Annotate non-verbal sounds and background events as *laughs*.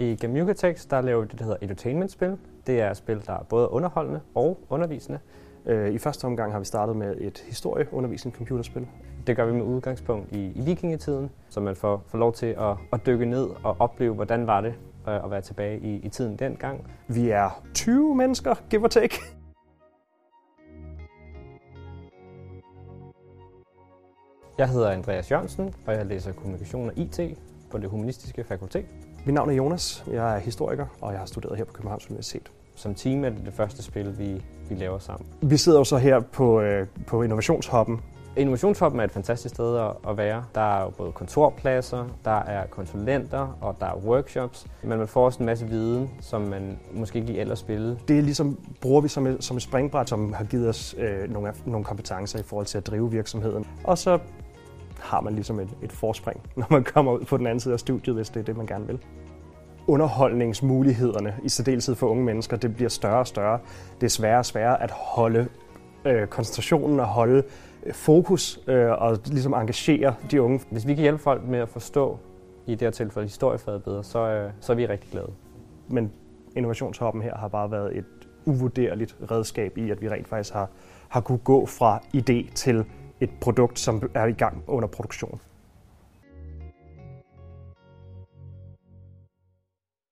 I Gamugatex der laver vi det, der hedder edutainment-spil. Det er et spil, der er både underholdende og undervisende. Øh, I første omgang har vi startet med et historieundervisende computerspil. Det gør vi med udgangspunkt i, i vikingetiden, så man får, får lov til at, at dykke ned og opleve, hvordan var det øh, at være tilbage i, i tiden dengang. Vi er 20 mennesker, give or take. Jeg hedder Andreas Jørgensen, og jeg læser kommunikation og IT på det humanistiske fakultet. Mit navn er Jonas, jeg er historiker, og jeg har studeret her på Københavns Universitet. Som team er det det første spil, vi, vi laver sammen. Vi sidder jo så her på, øh, på Innovationshoppen. Innovationshoppen er et fantastisk sted at, være. Der er jo både kontorpladser, der er konsulenter og der er workshops. Men man får også en masse viden, som man måske ikke lige ellers spille. Det er ligesom, bruger vi som et, som et springbræt, som har givet os øh, nogle, nogle kompetencer i forhold til at drive virksomheden. Og så har man ligesom et, et forspring, *laughs* når man kommer ud på den anden side af studiet, hvis det er det, man gerne vil. Underholdningsmulighederne, i særdeleshed for unge mennesker, det bliver større og større. Det er sværere og sværere at holde øh, koncentrationen og holde øh, fokus øh, og ligesom engagere de unge. Hvis vi kan hjælpe folk med at forstå, i det her tilfælde historiefaget bedre, så, øh, så er vi rigtig glade. Men innovationshoppen her har bare været et uvurderligt redskab i, at vi rent faktisk har, har kunne gå fra idé til et produkt, som er i gang under produktion.